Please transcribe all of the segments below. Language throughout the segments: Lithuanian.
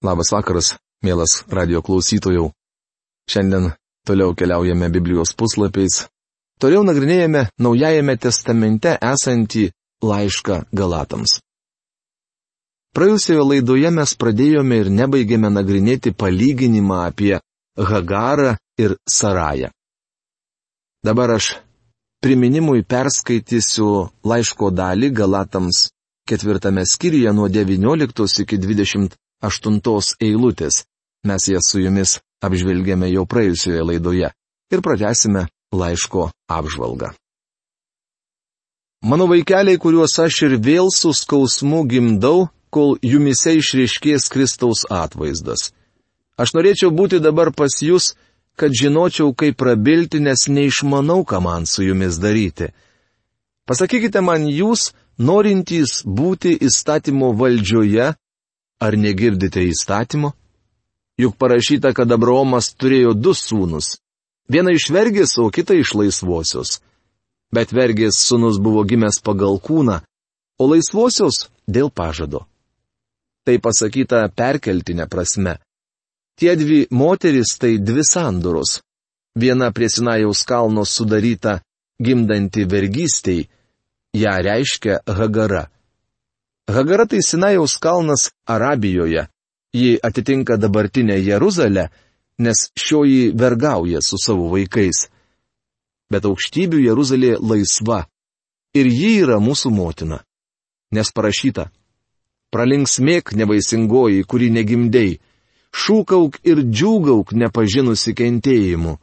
Labas vakaras, mielas radio klausytojų. Šiandien toliau keliaujame Biblijos puslapiais. Toliau nagrinėjame Naujajame testamente esantį laišką Galatams. Praėjusioje laidoje mes pradėjome ir nebaigėme nagrinėti palyginimą apie Hagarą ir Sarają. Dabar aš priminimui perskaitysiu laiško dalį Galatams ketvirtame skyriuje nuo 19 iki 20 aštuntos eilutės. Mes jas su jumis apžvelgėme jau praėjusioje laidoje ir pratęsime laiško apžvalgą. Mano vaikeliai, kuriuos aš ir vėl su skausmu gimdau, kol jumise išriškės Kristaus atvaizdas. Aš norėčiau būti dabar pas jūs, kad žinočiau, kaip prabilti, nes neišmanau, ką man su jumis daryti. Pasakykite man jūs, norintys būti įstatymo valdžioje, Ar negirdite įstatymo? Juk parašyta, kad Abraomas turėjo du sūnus. Vieną iš vergės, o kitą iš laisvosios. Bet vergės sūnus buvo gimęs pagal kūną, o laisvosios dėl pažado. Tai pasakyta perkeltinė prasme. Tie dvi moteris tai dvi sandoros. Viena prie Sinajaus kalno sudaryta gimdanti vergystiai, ją reiškia Hagara. Hagara tai Sinajaus kalnas Arabijoje. Ji atitinka dabartinę Jeruzalę, nes šioji vergauja su savo vaikais. Bet aukštybių Jeruzalė laisva. Ir ji yra mūsų motina. Nes parašyta. Pralinksmėk nevaisingoji, kuri negimdėjai. Šūkauk ir džiūgauk nepažinusi kentėjimu.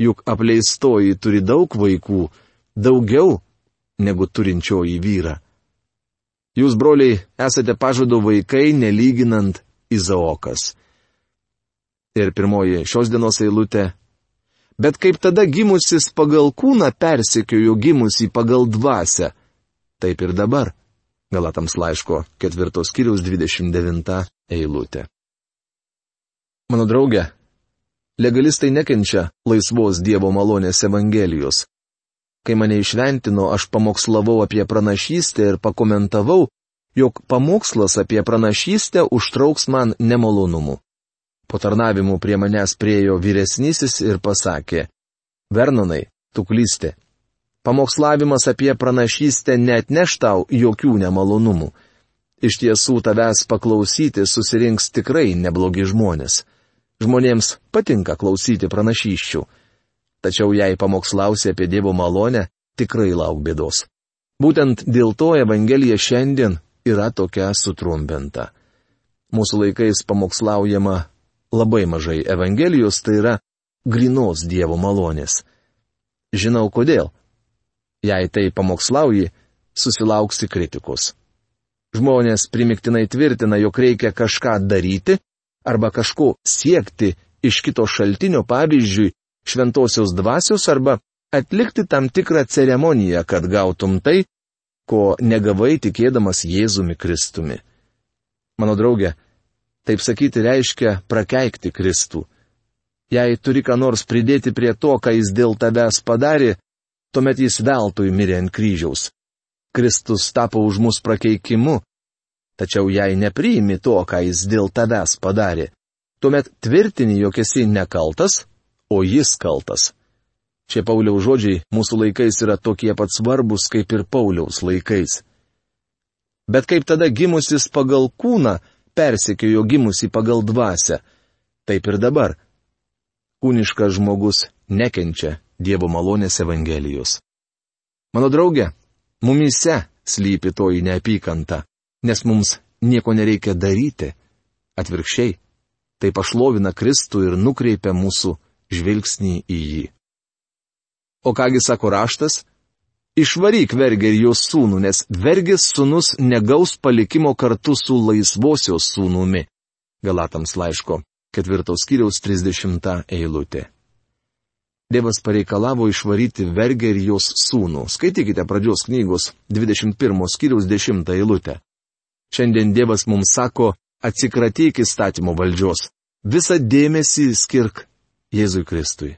Juk apleistoji turi daug vaikų, daugiau negu turinčioji vyra. Jūs, broliai, esate pažado vaikai, nelyginant Izaokas. Ir pirmoji šios dienos eilutė. Bet kaip tada gimusis pagal kūną persekiojo gimusi pagal dvasę, taip ir dabar. Galatams laiško ketvirtos kiriaus 29 eilutė. Mano draugė, legalistai nekenčia laisvos Dievo malonės Evangelijos. Kai mane išventino, aš pamokslavau apie pranašystę ir pakomentavau, jog pamokslas apie pranašystę užtrauks man nemalonumų. Po tarnavimų prie manęs priejo vyresnysis ir pasakė, Vernonai, tu klysti. Pamokslavimas apie pranašystę net neš tau jokių nemalonumų. Iš tiesų tavęs paklausyti susirinks tikrai neblogi žmonės. Žmonėms patinka klausyti pranašyščių tačiau jei pamokslausi apie Dievo malonę, tikrai lauk bėdos. Būtent dėl to Evangelija šiandien yra tokia sutrumpinta. Mūsų laikais pamokslaujama labai mažai Evangelijos, tai yra grinos Dievo malonės. Žinau kodėl. Jei tai pamokslauji, susilauksi kritikos. Žmonės primiktinai tvirtina, jog reikia kažką daryti arba kažko siekti iš kito šaltinio, pavyzdžiui, šventosios dvasios arba atlikti tam tikrą ceremoniją, kad gautum tai, ko negavai tikėdamas Jėzumi Kristumi. Mano draugė, taip sakyti reiškia prakeikti Kristų. Jei turi ką nors pridėti prie to, ką jis dėl tavęs padarė, tuomet jis veltui mirė ant kryžiaus. Kristus tapo už mus prakeikimu. Tačiau jei nepriimi to, ką jis dėl tavęs padarė, tuomet tvirtini, jog esi nekaltas, o jis kaltas. Šie Pauliaus žodžiai mūsų laikais yra tokie pat svarbus kaip ir Pauliaus laikais. Bet kaip tada gimusis pagal kūną persekiojo gimusi pagal dvasę, taip ir dabar. Kūniškas žmogus nekenčia Dievo malonės Evangelijos. Mano draugė, mumise slypi toji neapykanta, nes mums nieko nereikia daryti. Atvirkščiai, tai pašlovina Kristų ir nukreipia mūsų žvilgsnį į jį. O kągi sako raštas? Išvaryk vergę ir jos sūnų, nes vergės sūnus negaus palikimo kartu su laisvosios sūnumi. Galatams laiško ketvirtos kiriaus 30 eilutė. Dievas pareikalavo išvaryti vergę ir jos sūnų. Skaitykite pradžios knygos 21 skyriaus 10 eilutę. Šiandien Dievas mums sako, atsikratyk įstatymo valdžios. Visą dėmesį skirk Jėzui Kristui.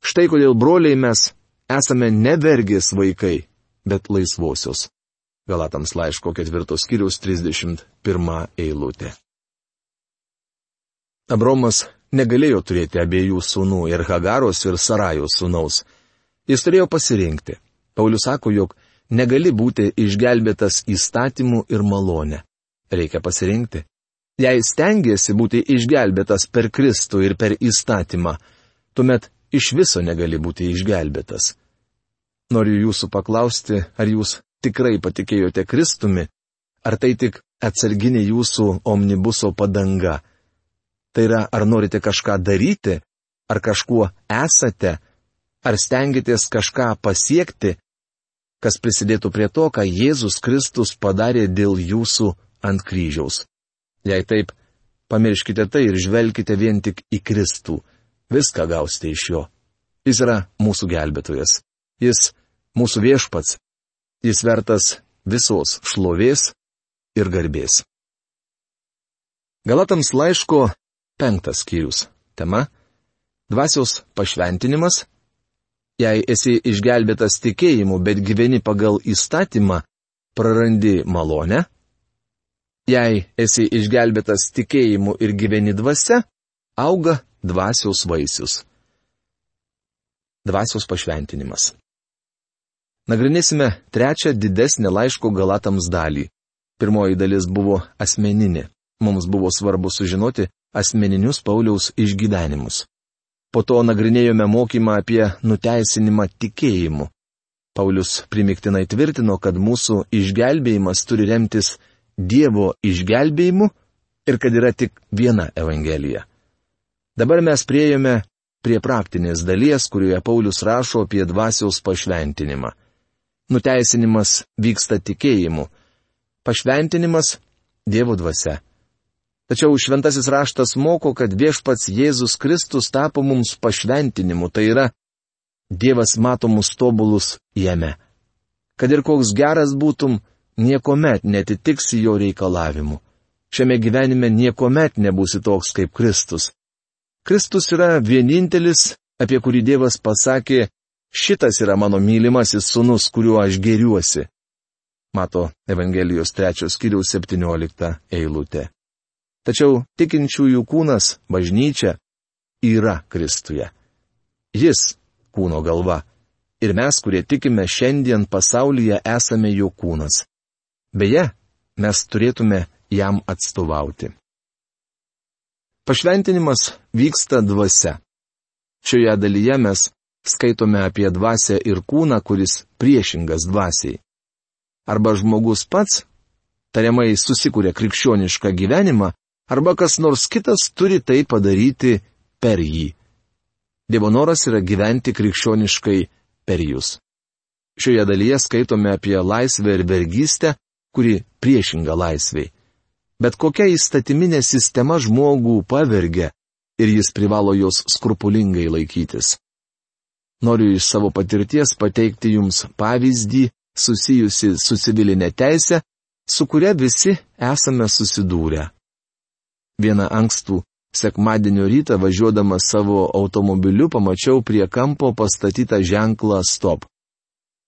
Štai kodėl broliai mes esame ne vergės vaikai, bet laisvosios. Galatams laiško ketvirtos kiriaus 31 eilutė. Abromas negalėjo turėti abiejų sūnų ir Hagaros ir Sarajos sūnaus. Jis turėjo pasirinkti. Paulius sako, jog negali būti išgelbėtas įstatymų ir malonę. Reikia pasirinkti. Jei stengiasi būti išgelbėtas per Kristų ir per įstatymą, tuomet iš viso negali būti išgelbėtas. Noriu jūsų paklausti, ar jūs tikrai patikėjote Kristumi, ar tai tik atsarginė jūsų omnibuso padanga. Tai yra, ar norite kažką daryti, ar kažkuo esate, ar stengiatės kažką pasiekti, kas prisidėtų prie to, ką Jėzus Kristus padarė dėl jūsų ant kryžiaus. Jei taip, pamirškite tai ir žvelkite vien tik į Kristų. Viską gausite iš jo. Jis yra mūsų gelbėtojas. Jis mūsų viešpats. Jis vertas visos šlovės ir garbės. Galatams laiško penktas skyrius. Tema - dvasios pašventinimas. Jei esi išgelbėtas tikėjimu, bet gyveni pagal įstatymą, prarandi malonę. Jei esi išgelbėtas tikėjimu ir gyveni dvasia, auga dvasios vaisius. Dvasios pašventinimas. Nagrinėsime trečią didesnę laiško galatams dalį. Pirmoji dalis buvo asmeninė. Mums buvo svarbu sužinoti asmeninius Pauliaus išgyvenimus. Po to nagrinėjome mokymą apie nuteisinimą tikėjimu. Paulius primiktinai tvirtino, kad mūsų išgelbėjimas turi remtis Dievo išgelbėjimu ir kad yra tik viena Evangelija. Dabar mes priejome prie praktinės dalies, kurioje Paulius rašo apie dvasiaus pašventinimą. Nuteisinimas vyksta tikėjimu, pašventinimas - Dievo dvasia. Tačiau šventasis raštas moko, kad viešpats Jėzus Kristus tapo mums pašventinimu, tai yra Dievas mato mus tobulus jame. Kad ir koks geras būtum, niekuomet netitiksi jo reikalavimu. Šiame gyvenime niekuomet nebūsi toks kaip Kristus. Kristus yra vienintelis, apie kurį Dievas pasakė, šitas yra mano mylimasis sunus, kuriuo aš geriuosi. Mato Evangelijos trečios kiriaus 17 eilutė. Tačiau tikinčiųjų kūnas, bažnyčia, yra Kristuje. Jis - kūno galva. Ir mes, kurie tikime šiandien pasaulyje, esame jo kūnas. Beje, mes turėtume jam atstovauti. Pašventinimas vyksta dvasia. Šioje dalyje mes skaitome apie dvasę ir kūną, kuris priešingas dvasiai. Arba žmogus pats, tariamai susikūrė krikščionišką gyvenimą, arba kas nors kitas turi tai padaryti per jį. Dievo noras yra gyventi krikščioniškai per jūs. Šioje dalyje skaitome apie laisvę ir vergystę, kuri priešinga laisviai. Bet kokia įstatyminė sistema žmogų pavergia ir jis privalo jos skrupulingai laikytis. Noriu iš savo patirties pateikti jums pavyzdį susijusi su civilinė teisė, su kuria visi esame susidūrę. Vieną ankstų sekmadienio rytą važiuodama savo automobiliu pamačiau prie kampo pastatytą ženklą stop.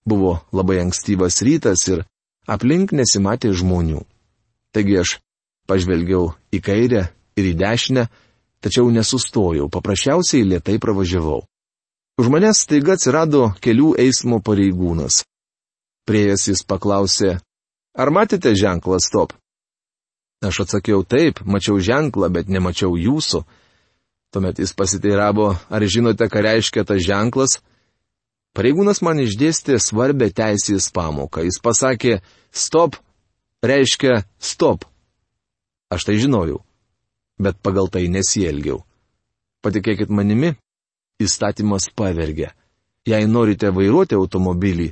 Buvo labai ankstyvas rytas ir aplink nesimatė žmonių. Taigi aš pažvelgiau į kairę ir į dešinę, tačiau nesustojau, paprasčiausiai lietai pravažiavau. Už manęs staiga atsirado kelių eismo pareigūnas. Priejas jis paklausė, ar matėte ženklą stop? Aš atsakiau taip, mačiau ženklą, bet nemačiau jūsų. Tuomet jis pasiteiravo, ar žinote, ką reiškia tas ženklas? Pareigūnas man išdėstė svarbę teisės pamoką. Jis pasakė, stop reiškia stop. Aš tai žinojau, bet pagal tai nesielgiau. Patikėkit manimi, įstatymas pavergia. Jei norite vairuoti automobilį,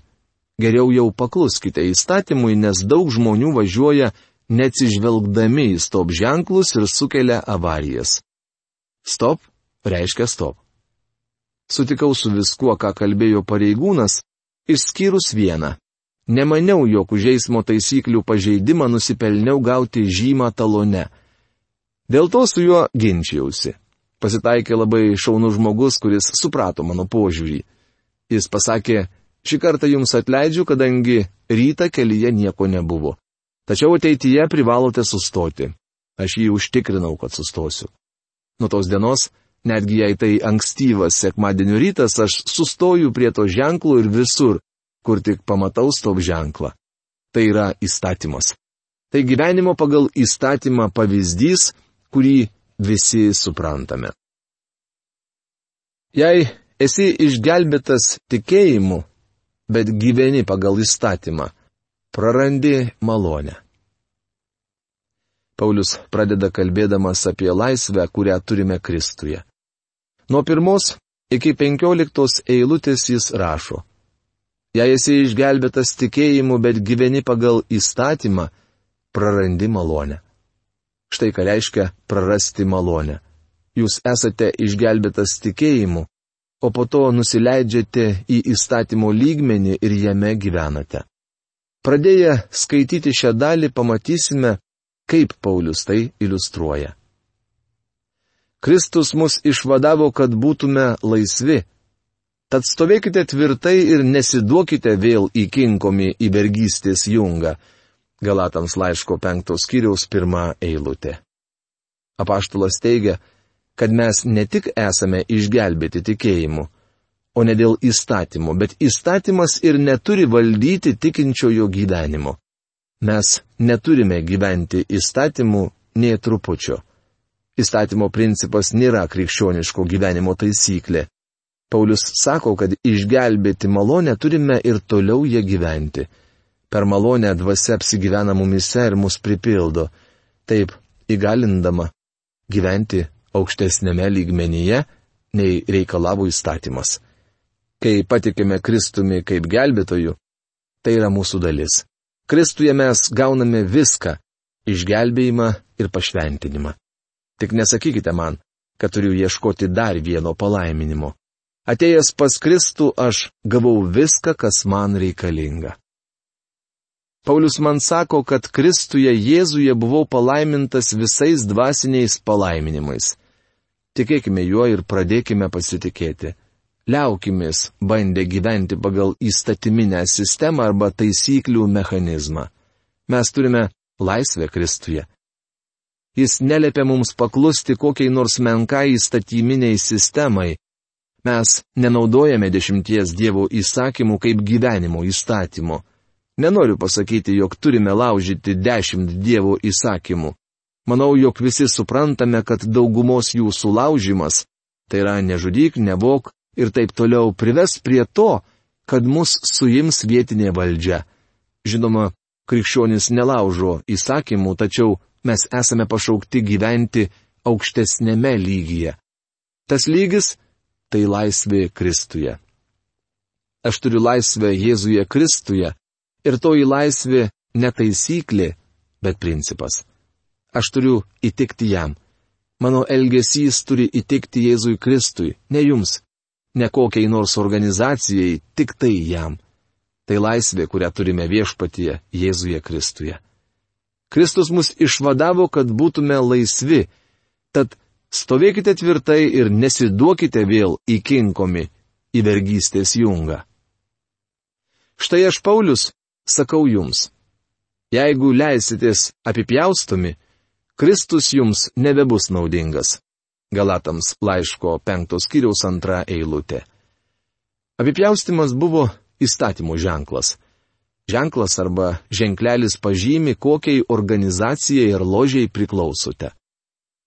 geriau jau pakluskite įstatymui, nes daug žmonių važiuoja neatsižvelgdami į stop ženklus ir sukelia avarijas. Stop reiškia stop. Sutikau su viskuo, ką kalbėjo pareigūnas, išskyrus vieną. Nemaniau, jog už eismo taisyklių pažeidimą nusipelniau gauti žymą talone. Dėl to su juo ginčiausi. Pasitaikė labai šaunus žmogus, kuris suprato mano požiūrį. Jis pasakė, šį kartą jums atleidžiu, kadangi rytą kelyje nieko nebuvo. Tačiau ateityje privalote sustoti. Aš jį užtikrinau, kad sustosiu. Nuo tos dienos, netgi jei tai ankstyvas sekmadienio rytas, aš sustoju prie to ženklo ir visur, kur tik pamatau stop ženklą. Tai yra įstatymas. Tai gyvenimo pagal įstatymą pavyzdys, kurį visi suprantame. Jei esi išgelbėtas tikėjimu, bet gyveni pagal įstatymą, prarandi malonę. Paulius pradeda kalbėdamas apie laisvę, kurią turime Kristuje. Nuo pirmos iki penkioliktos eilutės jis rašo. Jei esi išgelbėtas tikėjimu, bet gyveni pagal įstatymą, prarandi malonę. Štai ką reiškia prarasti malonę. Jūs esate išgelbėtas tikėjimu, o po to nusileidžiate į įstatymo lygmenį ir jame gyvenate. Pradėję skaityti šią dalį pamatysime, kaip Paulius tai iliustruoja. Kristus mus išvadavo, kad būtume laisvi. Tad stovėkite tvirtai ir nesiduokite vėl įkinkomi į vergystės jungą. Galatams laiško penktos kiriaus pirmą eilutę. Apaštalas teigia, kad mes ne tik esame išgelbėti tikėjimu, o ne dėl įstatymo, bet įstatymas ir neturi valdyti tikinčiojo gyvenimo. Mes neturime gyventi įstatymu nie trupučio. Įstatymo principas nėra krikščioniško gyvenimo taisyklė. Paulius sako, kad išgelbėti malonę turime ir toliau ją gyventi. Per malonę dvasia apsigyvena mumise ir mus pripildo, taip įgalindama gyventi aukštesnėme lygmenyje, nei reikalavo įstatymas. Kai patikime Kristumi kaip gelbėtoju, tai yra mūsų dalis. Kristuje mes gauname viską - išgelbėjimą ir pašventinimą. Tik nesakykite man, kad turiu ieškoti dar vieno palaiminimo. Atėjęs pas Kristų aš gavau viską, kas man reikalinga. Paulius man sako, kad Kristuje Jėzuje buvau palaimintas visais dvasiniais palaiminimais. Tikėkime juo ir pradėkime pasitikėti liaukimės bandę gyventi pagal įstatyminę sistemą arba taisyklių mechanizmą. Mes turime laisvę Kristuje. Jis neliepia mums paklusti kokiai nors menkai įstatyminiai sistemai. Mes nenaudojame dešimties Dievo įsakymų kaip gyvenimo įstatymo. Nenoriu pasakyti, jog turime laužyti dešimt Dievo įsakymų. Manau, jog visi suprantame, kad daugumos jų sulaužimas - tai yra nežudyk, nevok, ir taip toliau prives prie to, kad mus suims vietinė valdžia. Žinoma, krikščionis nelaužo įsakymų, tačiau mes esame pašaukti gyventi aukštesnėme lygyje. Tas lygis - tai laisvė Kristuje. Aš turiu laisvę Jėzuje Kristuje ir toji laisvė ne taisyklė, bet principas. Aš turiu įtikti jam. Mano elgesys turi įtikti Jėzui Kristui, ne jums ne kokiai nors organizacijai, tik tai jam. Tai laisvė, kurią turime viešpatyje Jėzuje Kristuje. Kristus mus išvadavo, kad būtume laisvi, tad stovėkite tvirtai ir nesiduokite vėl įkinkomi į vergystės jungą. Štai aš Paulius sakau jums. Jeigu leisitės apipjaustomi, Kristus jums nebebus naudingas. Galatams laiško penktos kiriaus antra eilutė. Apipjaustimas buvo įstatymų ženklas. Ženklas arba ženklelis pažymi, kokiai organizacijai ir ložiai priklausote.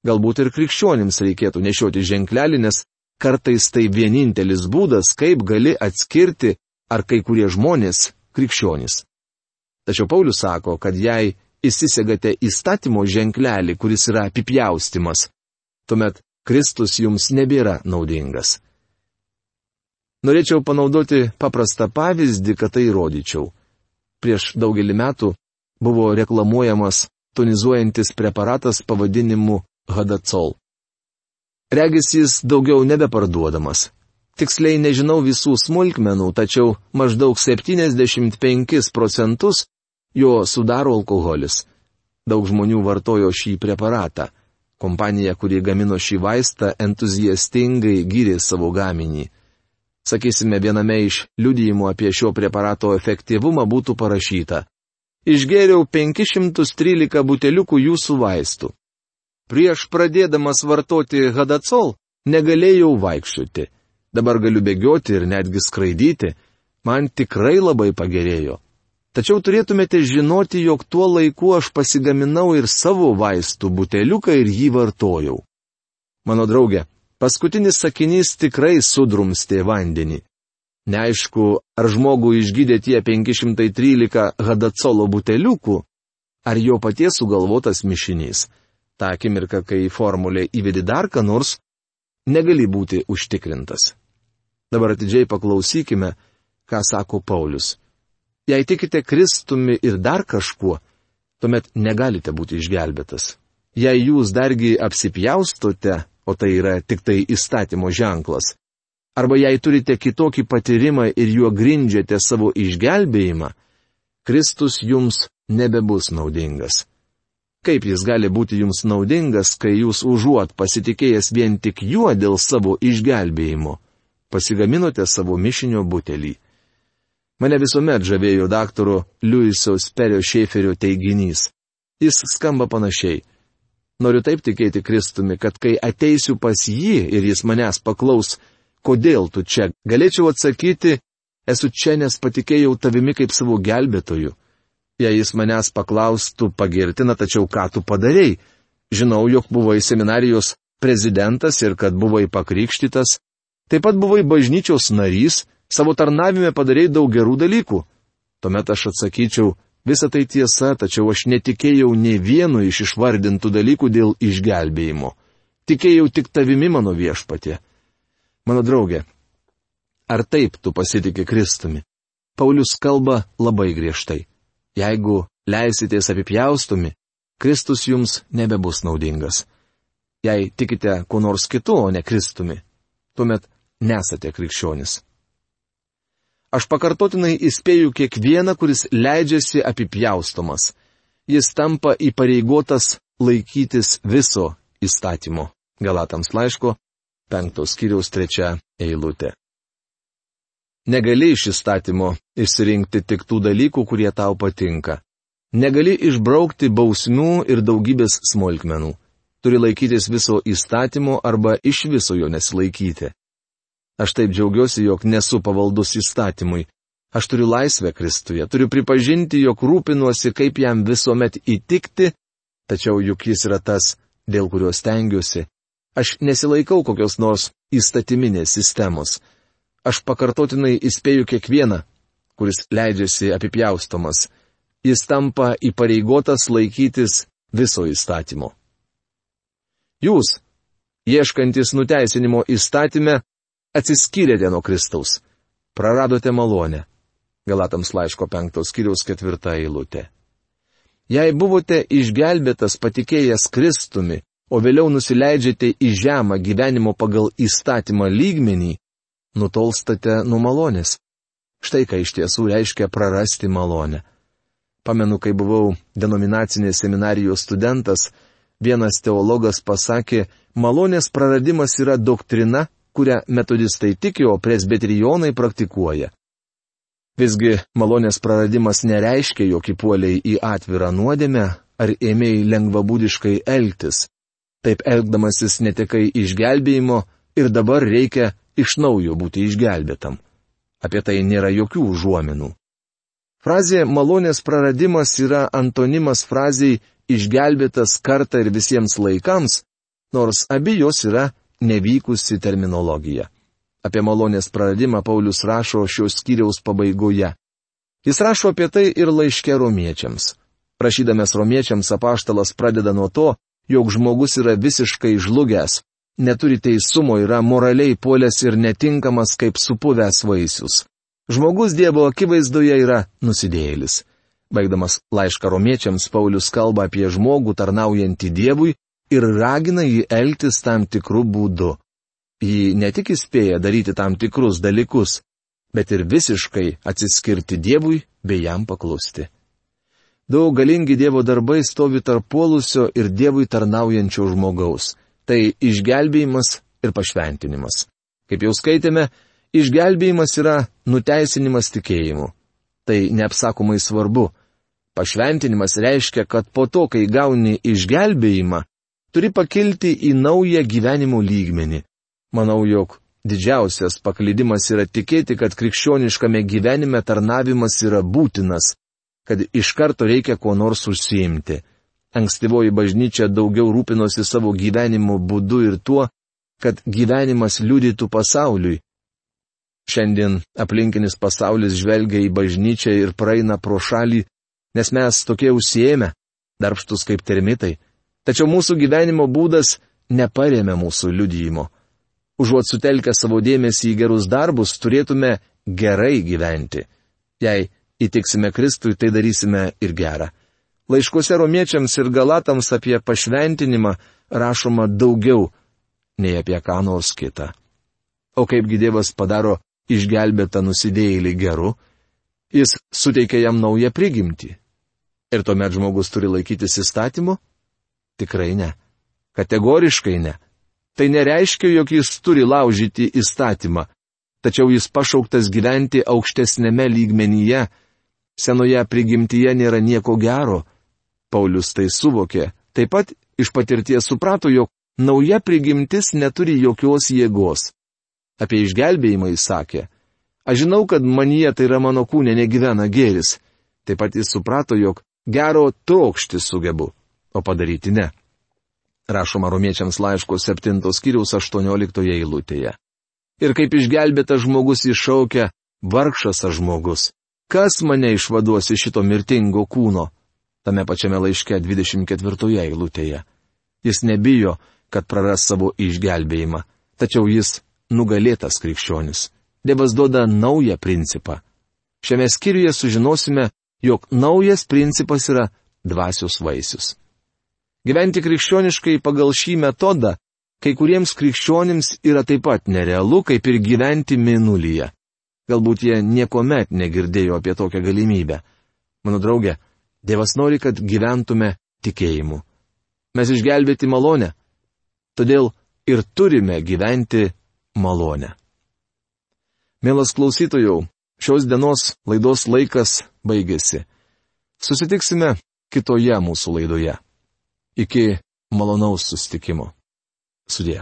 Galbūt ir krikščionims reikėtų nešioti ženklelį, nes kartais tai vienintelis būdas, kaip gali atskirti, ar kai kurie žmonės krikščionys. Tačiau Paulius sako, kad jei įsisegate įstatymo ženklelį, kuris yra apipjaustimas, tuomet Kristus jums nebėra naudingas. Norėčiau panaudoti paprastą pavyzdį, kad tai įrodyčiau. Prieš daugelį metų buvo reklamuojamas tonizuojantis preparatas pavadinimu Hadacol. Regis jis daugiau nebeparduodamas. Tiksliai nežinau visų smulkmenų, tačiau maždaug 75 procentus jo sudaro alkoholis. Daug žmonių vartojo šį preparatą. Kompanija, kuri gamino šį vaistą, entuziastingai gyrė savo gaminį. Sakysime, viename iš liudijimų apie šio preparato efektyvumą būtų parašyta. Išgėriau 513 buteliukų jūsų vaistų. Prieš pradėdamas vartoti hadacol negalėjau vaikščioti. Dabar galiu bėgioti ir netgi skraidyti. Man tikrai labai pagerėjo. Tačiau turėtumėte žinoti, jog tuo laiku aš pasigaminau ir savo vaistų buteliuką ir jį vartojau. Mano draugė, paskutinis sakinys tikrai sudrumstė vandenį. Neaišku, ar žmogų išgydė tie 513 hadacolo buteliukų, ar jo paties sugalvotas mišinys. Ta akimirka, kai formulė įvedi dar ką nors, negali būti užtikrintas. Dabar atidžiai paklausykime, ką sako Paulius. Jei tikite Kristumi ir dar kažkuo, tuomet negalite būti išgelbėtas. Jei jūs dargi apsipjaustote, o tai yra tik tai įstatymo ženklas, arba jei turite kitokį patyrimą ir juo grindžiate savo išgelbėjimą, Kristus jums nebebus naudingas. Kaip jis gali būti jums naudingas, kai jūs užuot pasitikėjęs vien tik juo dėl savo išgelbėjimo, pasigaminote savo mišinio butelį? Mane visuomet žavėjo daktaro Liuiso Sperio Šeferio teiginys. Jis skamba panašiai. Noriu taip tikėti Kristumi, kad kai ateisiu pas jį ir jis manęs paklaus, kodėl tu čia, galėčiau atsakyti, esu čia, nes patikėjau tavimi kaip savo gelbėtoju. Jei jis manęs paklaustų pagirtina, tačiau ką tu padarėjai? Žinau, jog buvai seminarijos prezidentas ir kad buvai pakrikštytas, taip pat buvai bažnyčios narys, Savo tarnavime padarėjai daug gerų dalykų. Tuomet aš atsakyčiau, visa tai tiesa, tačiau aš netikėjau ne vienu iš išvardintų dalykų dėl išgelbėjimo. Tikėjau tik tavimi mano viešpatė. Mano draugė, ar taip tu pasitikė Kristumi? Paulius kalba labai griežtai. Jeigu leisitės apipjaustomi, Kristus jums nebebus naudingas. Jei tikite kuo nors kitu, o ne Kristumi, tuomet nesate krikščionis. Aš pakartotinai įspėju kiekvieną, kuris leidžiasi apipjaustomas. Jis tampa įpareigotas laikytis viso įstatymo. Galatams laiško, penktos kiriaus trečia eilutė. Negali iš įstatymo išsirinkti tik tų dalykų, kurie tau patinka. Negali išbraukti bausmių ir daugybės smulkmenų. Turi laikytis viso įstatymo arba iš viso jo nesilaikyti. Aš taip džiaugiuosi, jog nesu pavaldus įstatymui. Aš turiu laisvę Kristuje, turiu pripažinti, jog rūpinuosi, kaip jam visuomet įtikti, tačiau juk jis yra tas, dėl kurio stengiuosi. Aš nesilaikau kokios nors įstatyminės sistemos. Aš pakartotinai įspėju kiekvieną, kuris leidžiasi apipjaustomas. Jis tampa įpareigotas laikytis viso įstatymo. Jūs, ieškantis nuteisinimo įstatymę, atsiskyrėte nuo Kristaus. Praradote malonę. Galatams laiško penktos kiriaus ketvirta eilutė. Jei buvote išgelbėtas patikėjęs Kristumi, o vėliau nusileidžiate į žemą gyvenimo pagal įstatymą lygmenį, nutolstate nuo malonės. Štai ką iš tiesų reiškia prarasti malonę. Pamenu, kai buvau denominacinės seminarijos studentas, vienas teologas pasakė, malonės praradimas yra doktrina, kurią metodistai tiki, o presbiterijonai praktikuoja. Visgi malonės praradimas nereiškia, jog įpuoliai į atvirą nuodėmę ar ėmėjai lengvabūdiškai elgtis. Taip elgdamasis netekai išgelbėjimo ir dabar reikia iš naujo būti išgelbėtam. Apie tai nėra jokių užuominų. Frazė malonės praradimas yra antonimas fraziai išgelbėtas kartą ir visiems laikams, nors abi jos yra nevykusi terminologija. Apie malonės praradimą Paulius rašo šios skyriaus pabaigoje. Jis rašo apie tai ir laiške romiečiams. Prašydamas romiečiams apaštalas pradeda nuo to, jog žmogus yra visiškai žlugęs, neturi teisumo, yra moraliai puolęs ir netinkamas kaip supuvęs vaisius. Žmogus Dievo akivaizdoje yra nusidėjėlis. Baigdamas laišką romiečiams, Paulius kalba apie žmogų tarnaujantį Dievui ir ragina jį elgtis tam tikrų būdų. Jį ne tik įspėja daryti tam tikrus dalykus, bet ir visiškai atsiskirti Dievui bei jam paklusti. Daug galingi Dievo darbai stovi tarp puolusio ir Dievui tarnaujančio žmogaus. Tai išgelbėjimas ir pašventinimas. Kaip jau skaitėme, išgelbėjimas yra nuteisinimas tikėjimu. Tai neapsakomai svarbu. Pašventinimas reiškia, kad po to, kai gauni išgelbėjimą, Turi pakilti į naują gyvenimo lygmenį. Manau, jog didžiausias paklydimas yra tikėti, kad krikščioniškame gyvenime tarnavimas yra būtinas, kad iš karto reikia kuo nors užsiimti. Ankstyvoji bažnyčia daugiau rūpinosi savo gyvenimo būdu ir tuo, kad gyvenimas liudytų pasauliui. Šiandien aplinkinis pasaulis žvelgia į bažnyčią ir praeina pro šalį, nes mes tokie užsiemę, darbštus kaip termitai. Tačiau mūsų gyvenimo būdas neparėmė mūsų liudyjimo. Užuot sutelkę savo dėmesį į gerus darbus, turėtume gerai gyventi. Jei įtiksime Kristui, tai darysime ir gerą. Laiškuose romiečiams ir galatams apie pašventinimą rašoma daugiau nei apie ką nors kitą. O kaipgi Dievas padaro išgelbėtą nusidėjėlį geru, jis suteikia jam naują prigimtį. Ir tuomet žmogus turi laikytis įstatymu? Tikrai ne. Kategoriškai ne. Tai nereiškia, jog jis turi laužyti įstatymą, tačiau jis pašauktas gyventi aukštesnėme lygmenyje, senoje prigimtyje nėra nieko gero, Paulius tai suvokė, taip pat iš patirties suprato, jog nauja prigimtis neturi jokios jėgos. Apie išgelbėjimą jis sakė, aš žinau, kad manyje tai yra mano kūnė negyvena gėris. Taip pat jis suprato, jog gero trokšti sugebu, o padaryti ne. Rašoma romiečiams laiško 7 skyriaus 18 eilutėje. Ir kaip išgelbėtas žmogus iššaukia, vargšas aš žmogus. Kas mane išvaduos iš šito mirtingo kūno? tame pačiame laiške 24 eilutėje. Jis nebijo, kad praras savo išgelbėjimą, tačiau jis nugalėtas krikščionis. Dievas duoda naują principą. Šiame skyriuje sužinosime, jog naujas principas yra dvasios vaisius. Gyventi krikščioniškai pagal šį metodą kai kuriems krikščionims yra taip pat nerealu, kaip ir gyventi minulyje. Galbūt jie niekuomet negirdėjo apie tokią galimybę. Mano draugė, Dievas nori, kad gyventume tikėjimu. Mes išgelbėti malonę. Todėl ir turime gyventi malonę. Mielas klausytojų, šios dienos laidos laikas baigėsi. Susitiksime kitoje mūsų laidoje. Iki malonaus sustikimo. Sudė.